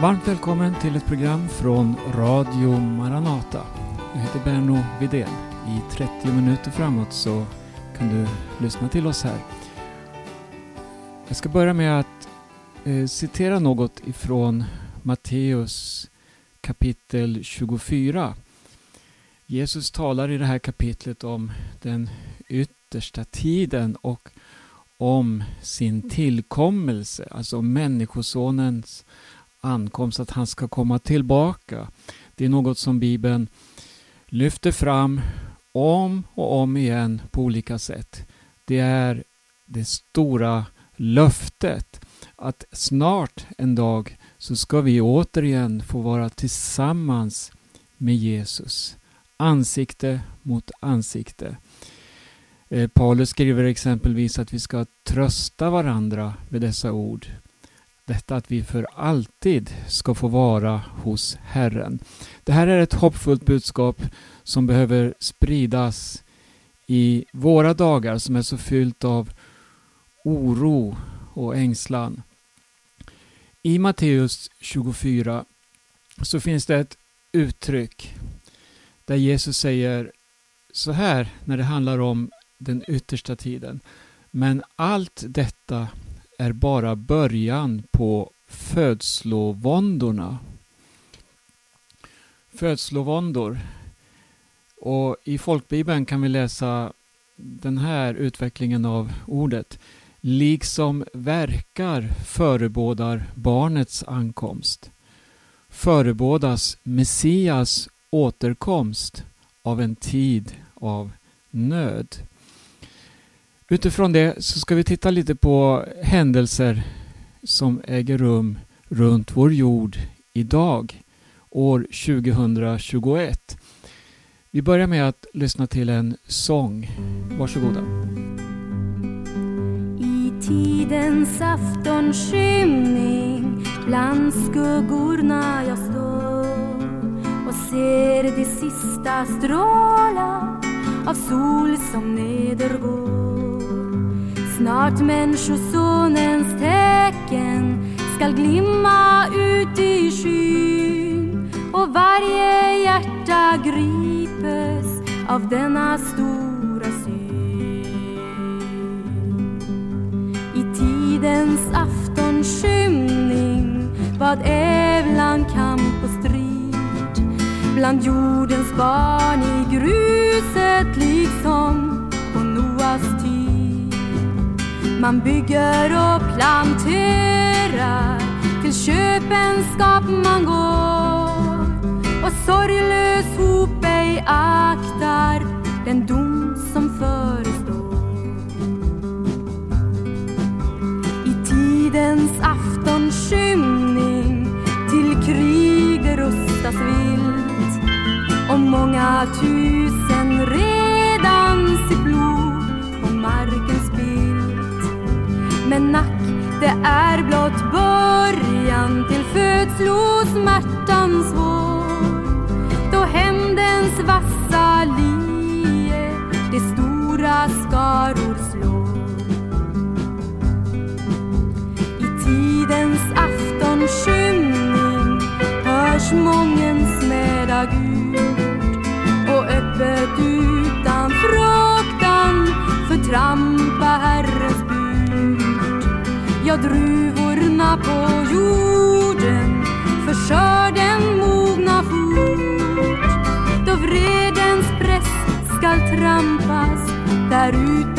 Varmt välkommen till ett program från Radio Maranata. Jag heter Berno Vidén. I 30 minuter framåt så kan du lyssna till oss här. Jag ska börja med att eh, citera något ifrån Matteus kapitel 24. Jesus talar i det här kapitlet om den yttersta tiden och om sin tillkommelse, alltså Människosonens ankomst, att han ska komma tillbaka. Det är något som Bibeln lyfter fram om och om igen på olika sätt. Det är det stora löftet att snart en dag så ska vi återigen få vara tillsammans med Jesus. Ansikte mot ansikte. Eh, Paulus skriver exempelvis att vi ska trösta varandra med dessa ord. Detta att vi för alltid ska få vara hos Herren. Det här är ett hoppfullt budskap som behöver spridas i våra dagar som är så fyllt av oro och ängslan. I Matteus 24 så finns det ett uttryck där Jesus säger så här när det handlar om den yttersta tiden. Men allt detta är bara början på födslovåndorna. Födslovåndor. Och i folkbibeln kan vi läsa den här utvecklingen av ordet. Liksom verkar förebådar barnets ankomst. Förebådas Messias återkomst av en tid av nöd. Utifrån det så ska vi titta lite på händelser som äger rum runt vår jord idag, år 2021. Vi börjar med att lyssna till en sång. Varsågoda. I tidens aftonskymning bland skuggorna jag står och ser de sista strålar av sol som nedergår Snart Människosonens tecken skall glimma ut i skyn och varje hjärta gripes av denna stora syn. I tidens aftonskymning vad ävlan kamp och strid bland jordens barn i gruset liksom på Noas tid man bygger och planterar. Till köpenskap man går. Och sorglös hop ej aktar den dom som förestår. I tidens aftonskymning till krig rustas vilt. Och många tusen redan men nack, det är blott början till födslosmärtans vår. Då hämndens vassa lie de stora skaror slår. I tidens aftonskymning hörs mången smäda Gud och öppet utan fruktan förtrampa Herrens druvorna på jorden för skörden mogna fort. Då vredens press skall trampas där ute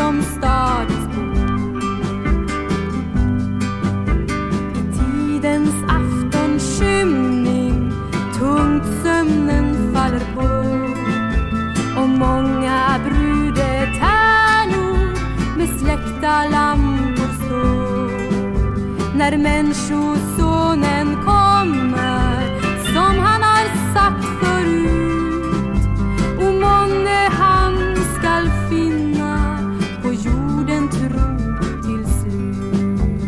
när Människosonen kommer som han har sagt förut. O månne han skall finna på jorden tro till slut.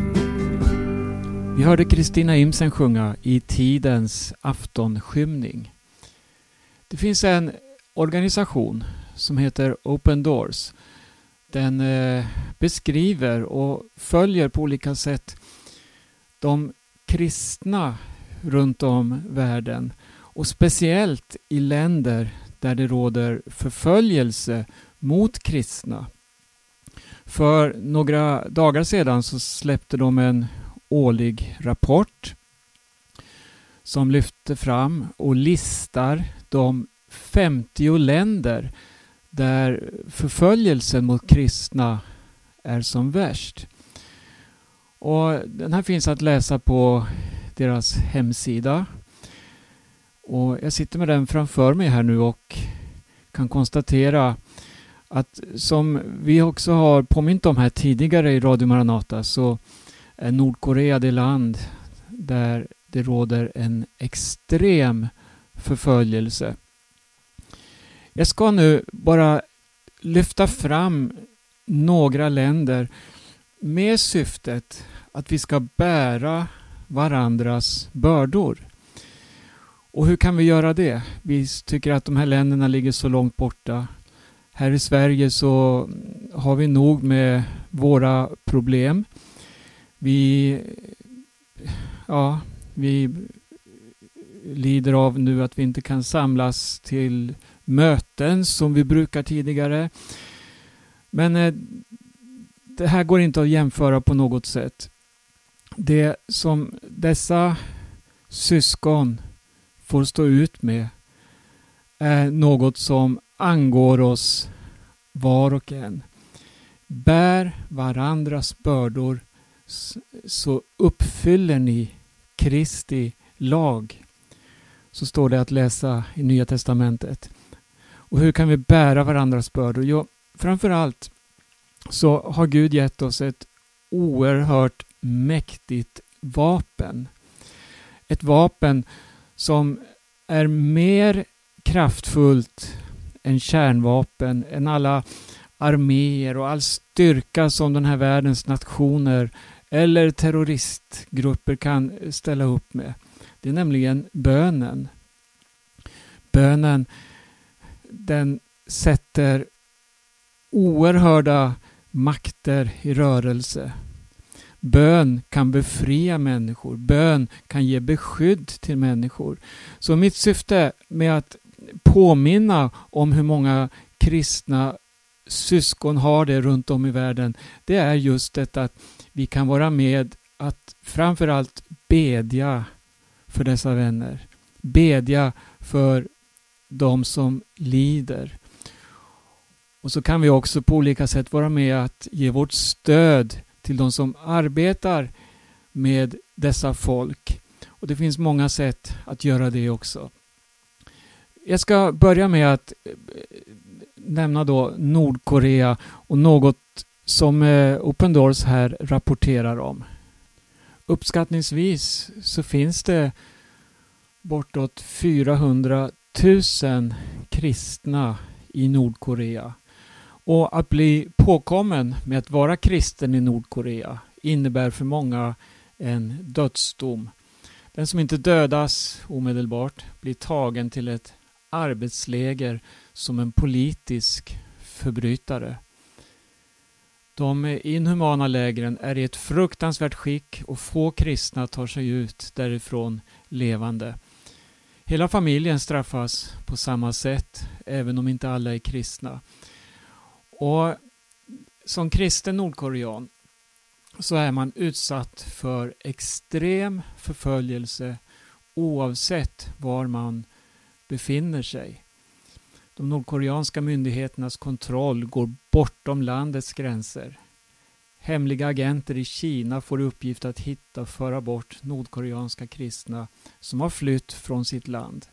Vi hörde Kristina Imsen sjunga I tidens aftonskymning. Det finns en organisation som heter Open Doors. Den eh, beskriver och följer på olika sätt de kristna runt om världen och speciellt i länder där det råder förföljelse mot kristna. För några dagar sedan så släppte de en årlig rapport som lyfter fram och listar de 50 länder där förföljelsen mot kristna är som värst. Och den här finns att läsa på deras hemsida. Och jag sitter med den framför mig här nu och kan konstatera att som vi också har påmint om här tidigare i Radio Maranata så är Nordkorea det land där det råder en extrem förföljelse. Jag ska nu bara lyfta fram några länder med syftet att vi ska bära varandras bördor. Och hur kan vi göra det? Vi tycker att de här länderna ligger så långt borta. Här i Sverige så har vi nog med våra problem. Vi, ja, vi lider av nu att vi inte kan samlas till möten som vi brukar tidigare. Men eh, det här går inte att jämföra på något sätt. Det som dessa syskon får stå ut med är något som angår oss var och en. Bär varandras bördor så uppfyller ni Kristi lag. Så står det att läsa i Nya Testamentet. Och hur kan vi bära varandras bördor? Jo, framför allt så har Gud gett oss ett oerhört mäktigt vapen. Ett vapen som är mer kraftfullt än kärnvapen, än alla arméer och all styrka som den här världens nationer eller terroristgrupper kan ställa upp med. Det är nämligen bönen. Bönen den sätter oerhörda makter i rörelse. Bön kan befria människor. Bön kan ge beskydd till människor. Så mitt syfte med att påminna om hur många kristna syskon har det runt om i världen, det är just detta att vi kan vara med att framförallt bedja för dessa vänner. Bedja för de som lider. Och så kan vi också på olika sätt vara med att ge vårt stöd till de som arbetar med dessa folk. Och det finns många sätt att göra det också. Jag ska börja med att eh, nämna då Nordkorea och något som eh, Open Doors här rapporterar om. Uppskattningsvis så finns det bortåt 400 000 kristna i Nordkorea. Och att bli påkommen med att vara kristen i Nordkorea innebär för många en dödsdom. Den som inte dödas omedelbart blir tagen till ett arbetsläger som en politisk förbrytare. De inhumana lägren är i ett fruktansvärt skick och få kristna tar sig ut därifrån levande. Hela familjen straffas på samma sätt, även om inte alla är kristna. Och som kristen nordkorean så är man utsatt för extrem förföljelse oavsett var man befinner sig. De nordkoreanska myndigheternas kontroll går bortom landets gränser. Hemliga agenter i Kina får i uppgift att hitta och föra bort nordkoreanska kristna som har flytt från sitt land.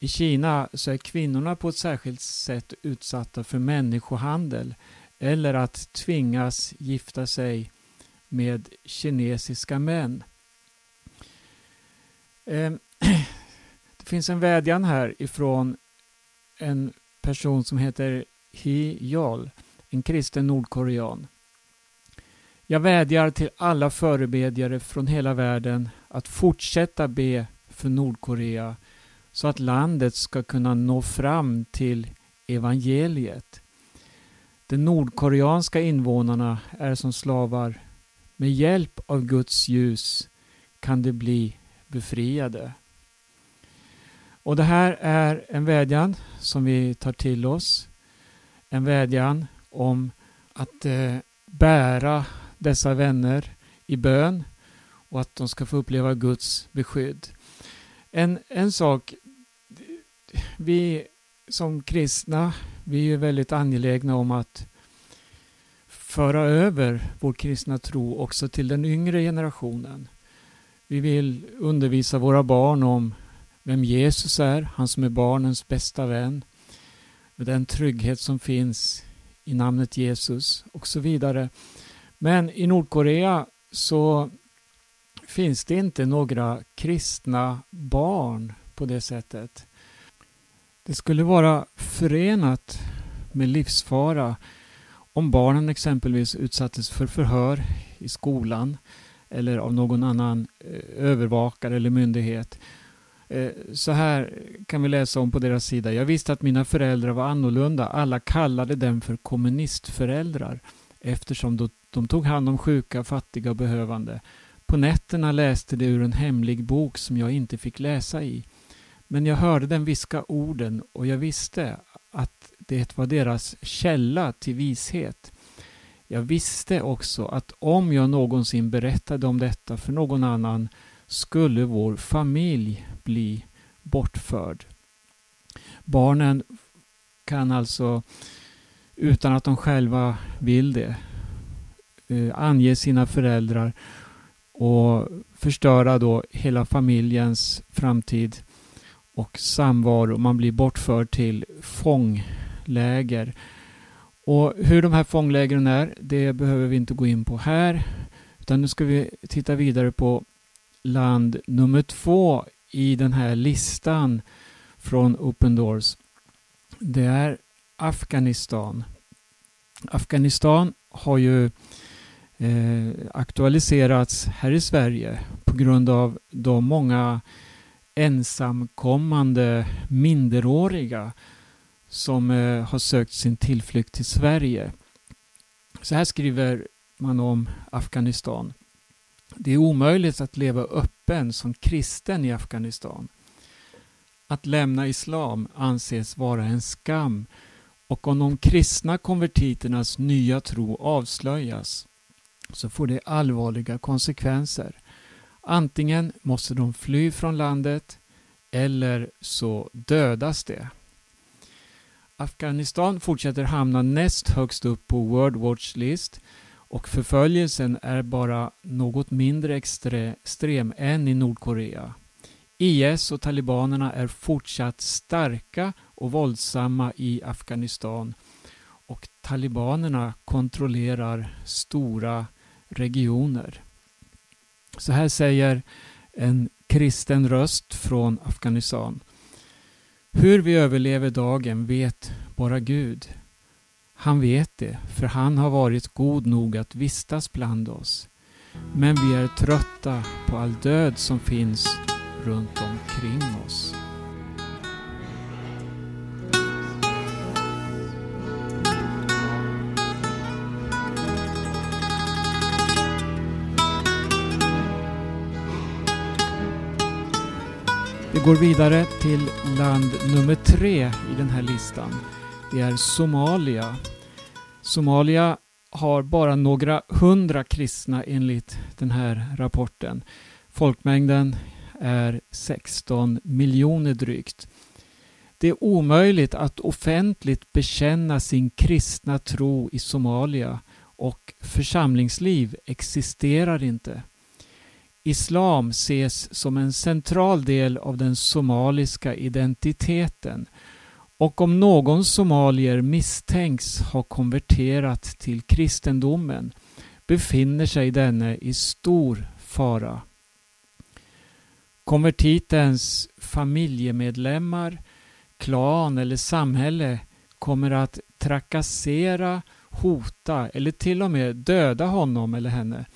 I Kina så är kvinnorna på ett särskilt sätt utsatta för människohandel eller att tvingas gifta sig med kinesiska män. Ehm, det finns en vädjan här ifrån en person som heter Hi Yol, en kristen nordkorean. Jag vädjar till alla förebedjare från hela världen att fortsätta be för Nordkorea så att landet ska kunna nå fram till evangeliet. De nordkoreanska invånarna är som slavar. Med hjälp av Guds ljus kan de bli befriade. Och det här är en vädjan som vi tar till oss. En vädjan om att eh, bära dessa vänner i bön och att de ska få uppleva Guds beskydd. En, en sak, vi som kristna, vi är ju väldigt angelägna om att föra över vår kristna tro också till den yngre generationen. Vi vill undervisa våra barn om vem Jesus är, han som är barnens bästa vän, den trygghet som finns i namnet Jesus och så vidare. Men i Nordkorea så finns det inte några kristna barn på det sättet. Det skulle vara förenat med livsfara om barnen exempelvis utsattes för förhör i skolan eller av någon annan eh, övervakare eller myndighet. Eh, så här kan vi läsa om på deras sida. Jag visste att mina föräldrar var annorlunda. Alla kallade dem för kommunistföräldrar eftersom de tog hand om sjuka, fattiga och behövande. På nätterna läste de ur en hemlig bok som jag inte fick läsa i. Men jag hörde dem viska orden och jag visste att det var deras källa till vishet. Jag visste också att om jag någonsin berättade om detta för någon annan skulle vår familj bli bortförd. Barnen kan alltså, utan att de själva vill det, eh, ange sina föräldrar och förstöra då hela familjens framtid och samvaro. Man blir bortförd till fångläger. Och hur de här fånglägren är, det behöver vi inte gå in på här. Utan nu ska vi titta vidare på land nummer två i den här listan från Open Doors. Det är Afghanistan. Afghanistan har ju eh, aktualiserats här i Sverige på grund av de många ensamkommande minderåriga som eh, har sökt sin tillflykt till Sverige. Så här skriver man om Afghanistan. Det är omöjligt att leva öppen som kristen i Afghanistan. Att lämna islam anses vara en skam och om de kristna konvertiternas nya tro avslöjas så får det allvarliga konsekvenser. Antingen måste de fly från landet eller så dödas de. Afghanistan fortsätter hamna näst högst upp på World Watch List och förföljelsen är bara något mindre extrem än i Nordkorea. IS och talibanerna är fortsatt starka och våldsamma i Afghanistan och talibanerna kontrollerar stora regioner. Så här säger en kristen röst från Afghanistan. Hur vi överlever dagen vet bara Gud. Han vet det, för han har varit god nog att vistas bland oss. Men vi är trötta på all död som finns runt omkring oss. Vi går vidare till land nummer tre i den här listan. Det är Somalia. Somalia har bara några hundra kristna enligt den här rapporten. Folkmängden är 16 miljoner drygt. Det är omöjligt att offentligt bekänna sin kristna tro i Somalia och församlingsliv existerar inte. Islam ses som en central del av den somaliska identiteten och om någon somalier misstänks ha konverterat till kristendomen befinner sig denne i stor fara. Konvertitens familjemedlemmar, klan eller samhälle kommer att trakassera, hota eller till och med döda honom eller henne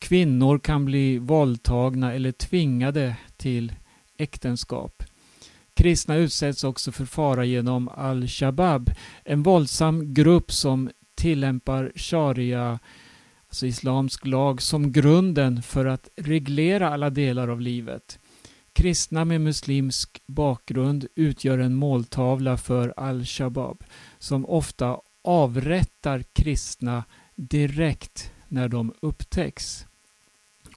Kvinnor kan bli våldtagna eller tvingade till äktenskap. Kristna utsätts också för fara genom al-Shabab, en våldsam grupp som tillämpar sharia alltså islamsk lag, som grunden för att reglera alla delar av livet. Kristna med muslimsk bakgrund utgör en måltavla för al-Shabaab som ofta avrättar kristna direkt när de upptäcks.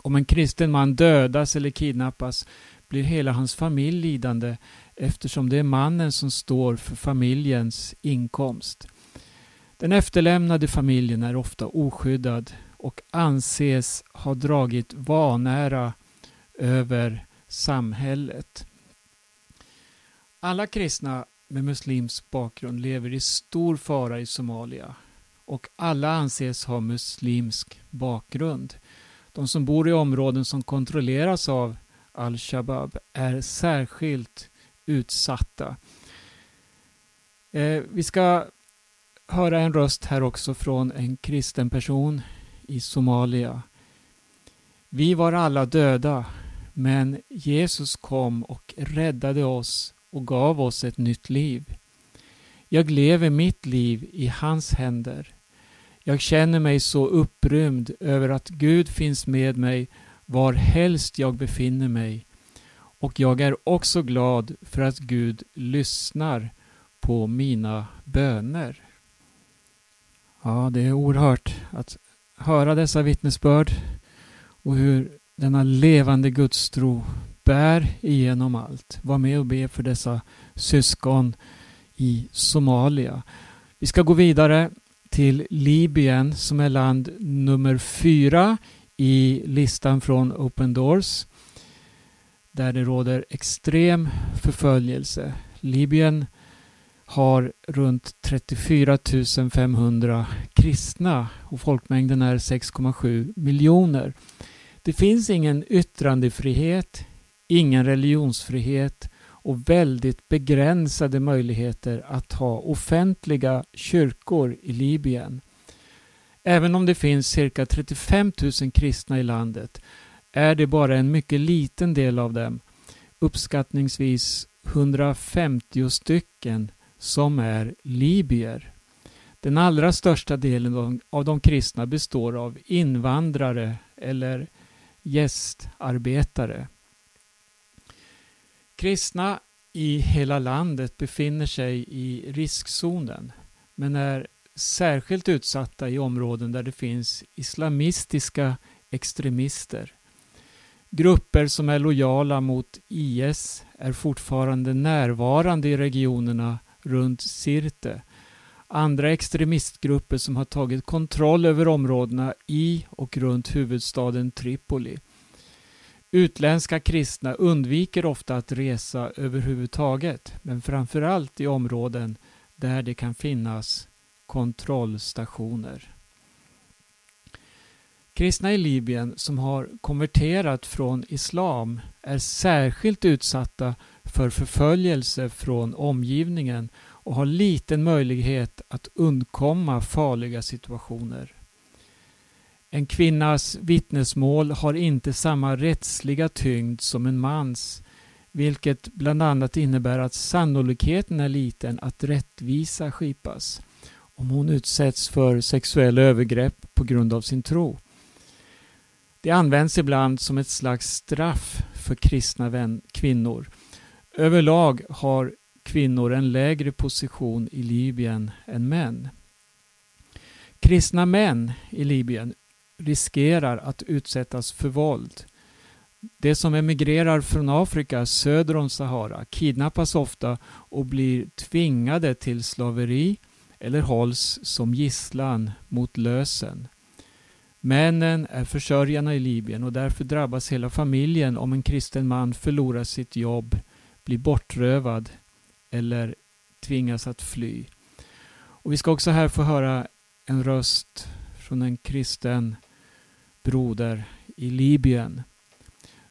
Om en kristen man dödas eller kidnappas blir hela hans familj lidande eftersom det är mannen som står för familjens inkomst. Den efterlämnade familjen är ofta oskyddad och anses ha dragit vanära över samhället. Alla kristna med muslimsk bakgrund lever i stor fara i Somalia och alla anses ha muslimsk bakgrund. De som bor i områden som kontrolleras av al-Shabaab är särskilt utsatta. Eh, vi ska höra en röst här också från en kristen person i Somalia. Vi var alla döda, men Jesus kom och räddade oss och gav oss ett nytt liv. Jag lever mitt liv i hans händer. Jag känner mig så upprymd över att Gud finns med mig var helst jag befinner mig och jag är också glad för att Gud lyssnar på mina böner. Ja, det är oerhört att höra dessa vittnesbörd och hur denna levande gudstro bär igenom allt. Var med och be för dessa syskon i Somalia. Vi ska gå vidare till Libyen som är land nummer fyra i listan från Open Doors där det råder extrem förföljelse. Libyen har runt 34 500 kristna och folkmängden är 6,7 miljoner. Det finns ingen yttrandefrihet, ingen religionsfrihet och väldigt begränsade möjligheter att ha offentliga kyrkor i Libyen. Även om det finns cirka 35 000 kristna i landet är det bara en mycket liten del av dem, uppskattningsvis 150 stycken, som är libyer. Den allra största delen av de kristna består av invandrare eller gästarbetare. Kristna i hela landet befinner sig i riskzonen men är särskilt utsatta i områden där det finns islamistiska extremister. Grupper som är lojala mot IS är fortfarande närvarande i regionerna runt Sirte. Andra extremistgrupper som har tagit kontroll över områdena i och runt huvudstaden Tripoli. Utländska kristna undviker ofta att resa överhuvudtaget, men framförallt i områden där det kan finnas kontrollstationer. Kristna i Libyen som har konverterat från islam är särskilt utsatta för förföljelse från omgivningen och har liten möjlighet att undkomma farliga situationer. En kvinnas vittnesmål har inte samma rättsliga tyngd som en mans vilket bland annat innebär att sannolikheten är liten att rättvisa skipas om hon utsätts för sexuella övergrepp på grund av sin tro. Det används ibland som ett slags straff för kristna vän, kvinnor. Överlag har kvinnor en lägre position i Libyen än män. Kristna män i Libyen riskerar att utsättas för våld. De som emigrerar från Afrika söder om Sahara kidnappas ofta och blir tvingade till slaveri eller hålls som gisslan mot lösen. Männen är försörjarna i Libyen och därför drabbas hela familjen om en kristen man förlorar sitt jobb, blir bortrövad eller tvingas att fly. Och Vi ska också här få höra en röst från en kristen broder i Libyen.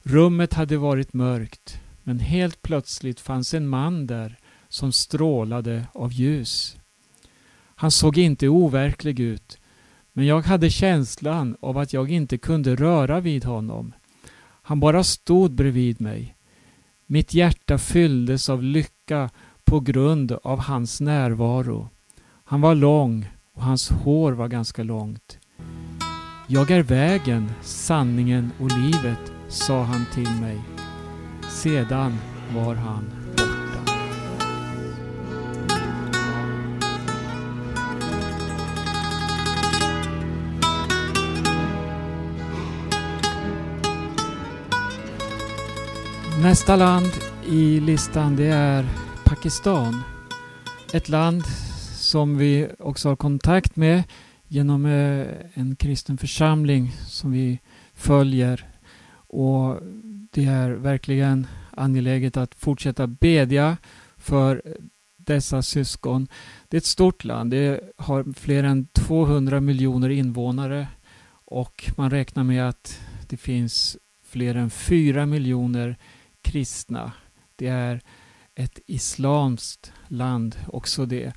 Rummet hade varit mörkt men helt plötsligt fanns en man där som strålade av ljus. Han såg inte overklig ut men jag hade känslan av att jag inte kunde röra vid honom. Han bara stod bredvid mig. Mitt hjärta fylldes av lycka på grund av hans närvaro. Han var lång och hans hår var ganska långt. Jag är vägen, sanningen och livet, sa han till mig. Sedan var han borta. Nästa land i listan det är Pakistan. Ett land som vi också har kontakt med genom eh, en kristen församling som vi följer. Och det är verkligen angeläget att fortsätta bedja för dessa syskon. Det är ett stort land. Det har fler än 200 miljoner invånare och man räknar med att det finns fler än 4 miljoner kristna. Det är ett islamskt land också det.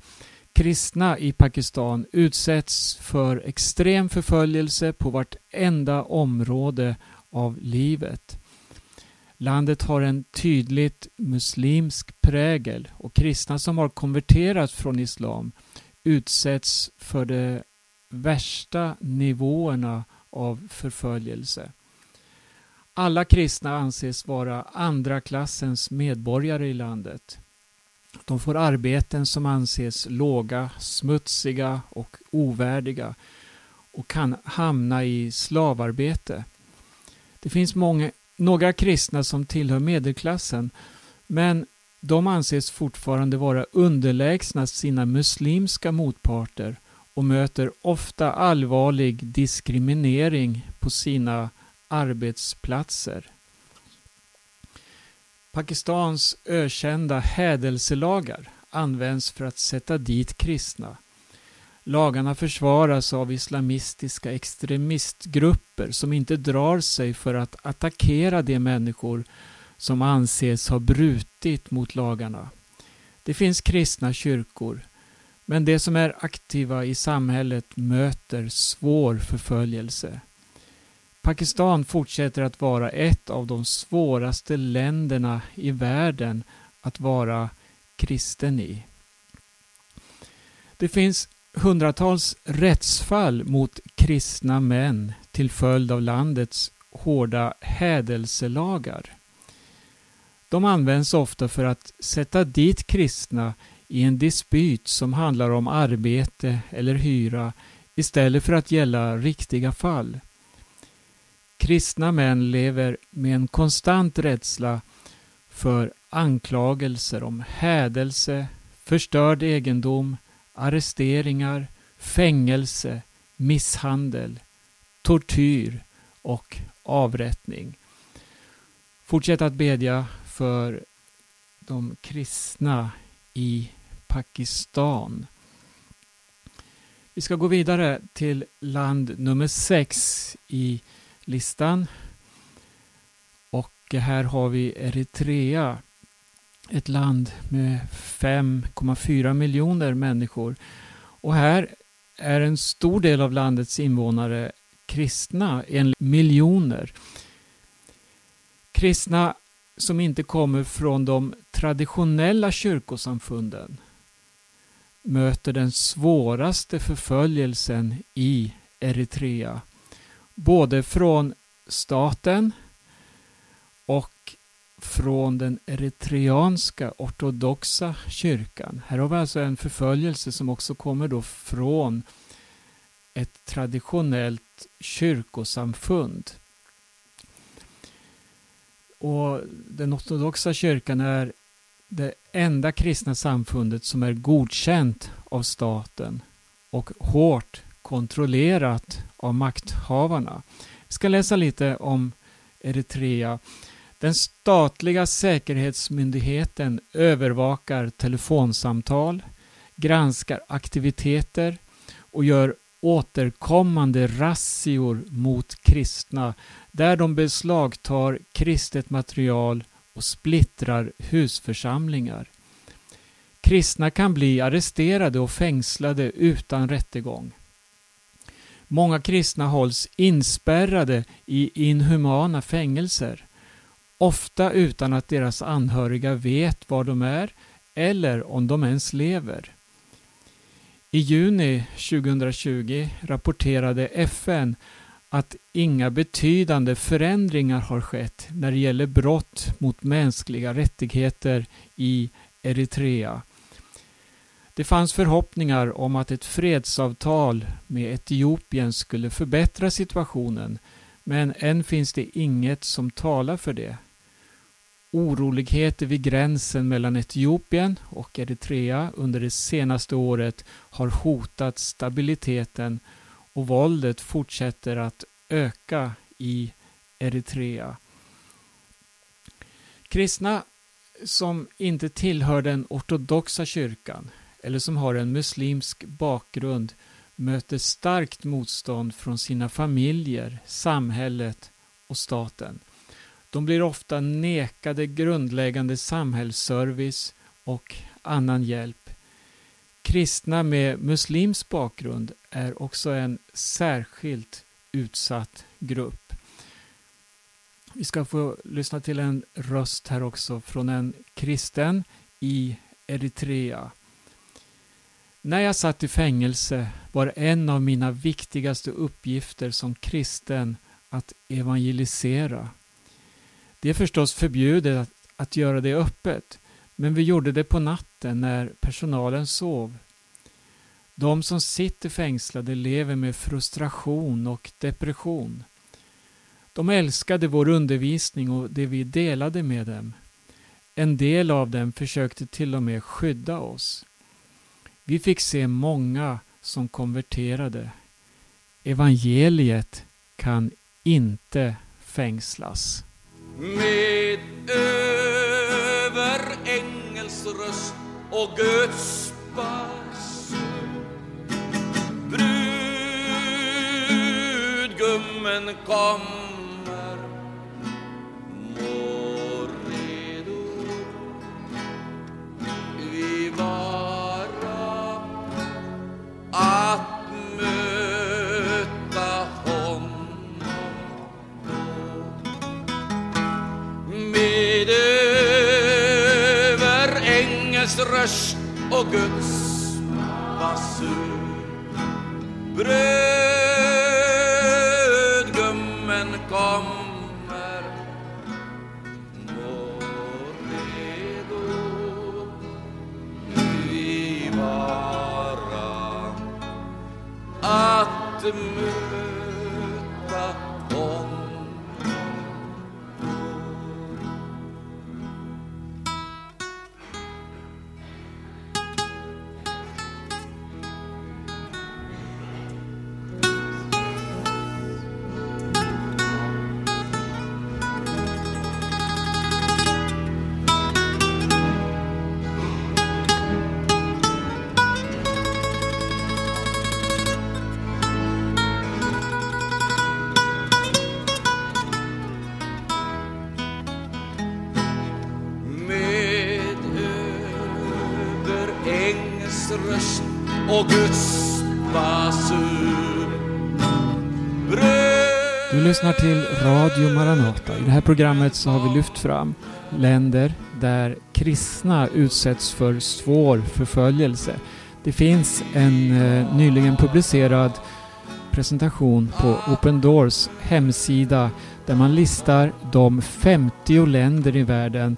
Kristna i Pakistan utsätts för extrem förföljelse på vartenda område av livet. Landet har en tydligt muslimsk prägel och kristna som har konverterat från islam utsätts för de värsta nivåerna av förföljelse. Alla kristna anses vara andra klassens medborgare i landet. De får arbeten som anses låga, smutsiga och ovärdiga och kan hamna i slavarbete. Det finns många, några kristna som tillhör medelklassen men de anses fortfarande vara underlägsna sina muslimska motparter och möter ofta allvarlig diskriminering på sina arbetsplatser. Pakistans ökända hädelselagar används för att sätta dit kristna. Lagarna försvaras av islamistiska extremistgrupper som inte drar sig för att attackera de människor som anses ha brutit mot lagarna. Det finns kristna kyrkor, men de som är aktiva i samhället möter svår förföljelse. Pakistan fortsätter att vara ett av de svåraste länderna i världen att vara kristen i. Det finns hundratals rättsfall mot kristna män till följd av landets hårda hädelselagar. De används ofta för att sätta dit kristna i en dispyt som handlar om arbete eller hyra istället för att gälla riktiga fall. Kristna män lever med en konstant rädsla för anklagelser om hädelse, förstörd egendom, arresteringar, fängelse, misshandel, tortyr och avrättning. Fortsätt att bedja för de kristna i Pakistan. Vi ska gå vidare till land nummer sex i listan. Och här har vi Eritrea. Ett land med 5,4 miljoner människor. Och här är en stor del av landets invånare kristna, en miljoner. Kristna som inte kommer från de traditionella kyrkosamfunden möter den svåraste förföljelsen i Eritrea både från staten och från den eritreanska ortodoxa kyrkan. Här har vi alltså en förföljelse som också kommer då från ett traditionellt kyrkosamfund. Och Den ortodoxa kyrkan är det enda kristna samfundet som är godkänt av staten och hårt kontrollerat av makthavarna. Vi ska läsa lite om Eritrea. Den statliga säkerhetsmyndigheten övervakar telefonsamtal, granskar aktiviteter och gör återkommande razzior mot kristna där de beslagtar kristet material och splittrar husförsamlingar. Kristna kan bli arresterade och fängslade utan rättegång. Många kristna hålls inspärrade i inhumana fängelser, ofta utan att deras anhöriga vet var de är eller om de ens lever. I juni 2020 rapporterade FN att inga betydande förändringar har skett när det gäller brott mot mänskliga rättigheter i Eritrea. Det fanns förhoppningar om att ett fredsavtal med Etiopien skulle förbättra situationen men än finns det inget som talar för det. Oroligheter vid gränsen mellan Etiopien och Eritrea under det senaste året har hotat stabiliteten och våldet fortsätter att öka i Eritrea. Kristna som inte tillhör den ortodoxa kyrkan eller som har en muslimsk bakgrund möter starkt motstånd från sina familjer, samhället och staten. De blir ofta nekade grundläggande samhällsservice och annan hjälp. Kristna med muslims bakgrund är också en särskilt utsatt grupp. Vi ska få lyssna till en röst här också från en kristen i Eritrea. När jag satt i fängelse var en av mina viktigaste uppgifter som kristen att evangelisera. Det är förstås förbjudet att, att göra det öppet, men vi gjorde det på natten när personalen sov. De som sitter fängslade lever med frustration och depression. De älskade vår undervisning och det vi delade med dem. En del av dem försökte till och med skydda oss. Vi fick se många som konverterade. Evangeliet kan inte fängslas. Med över ängelsröst och Guds basun Brudgummen kommer ängels röst och Guds basun Brödgummen och Guds basur. Du lyssnar till Radio Maranata. I det här programmet så har vi lyft fram länder där kristna utsätts för svår förföljelse. Det finns en eh, nyligen publicerad presentation på Open Doors hemsida där man listar de 50 länder i världen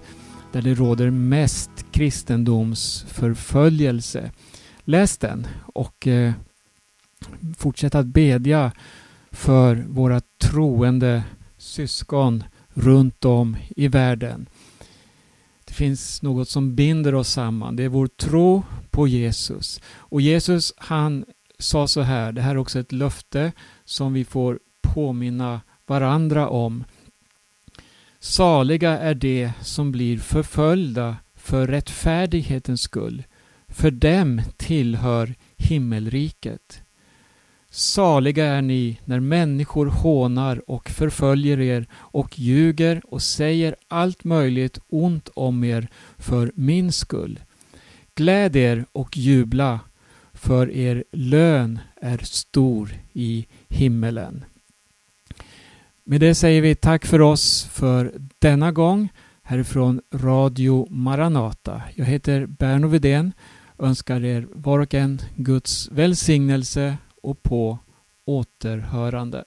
där det råder mest kristendomsförföljelse. Läs den och eh, fortsätt att bedja för våra troende syskon runt om i världen. Det finns något som binder oss samman. Det är vår tro på Jesus. Och Jesus han sa så här, det här är också ett löfte som vi får påminna varandra om. Saliga är de som blir förföljda för rättfärdighetens skull. För dem tillhör himmelriket. Saliga är ni när människor hånar och förföljer er och ljuger och säger allt möjligt ont om er för min skull. Gläd er och jubla, för er lön är stor i himmelen. Med det säger vi tack för oss för denna gång härifrån Radio Maranata. Jag heter Berno Vidén önskar er var och en Guds välsignelse och på återhörande.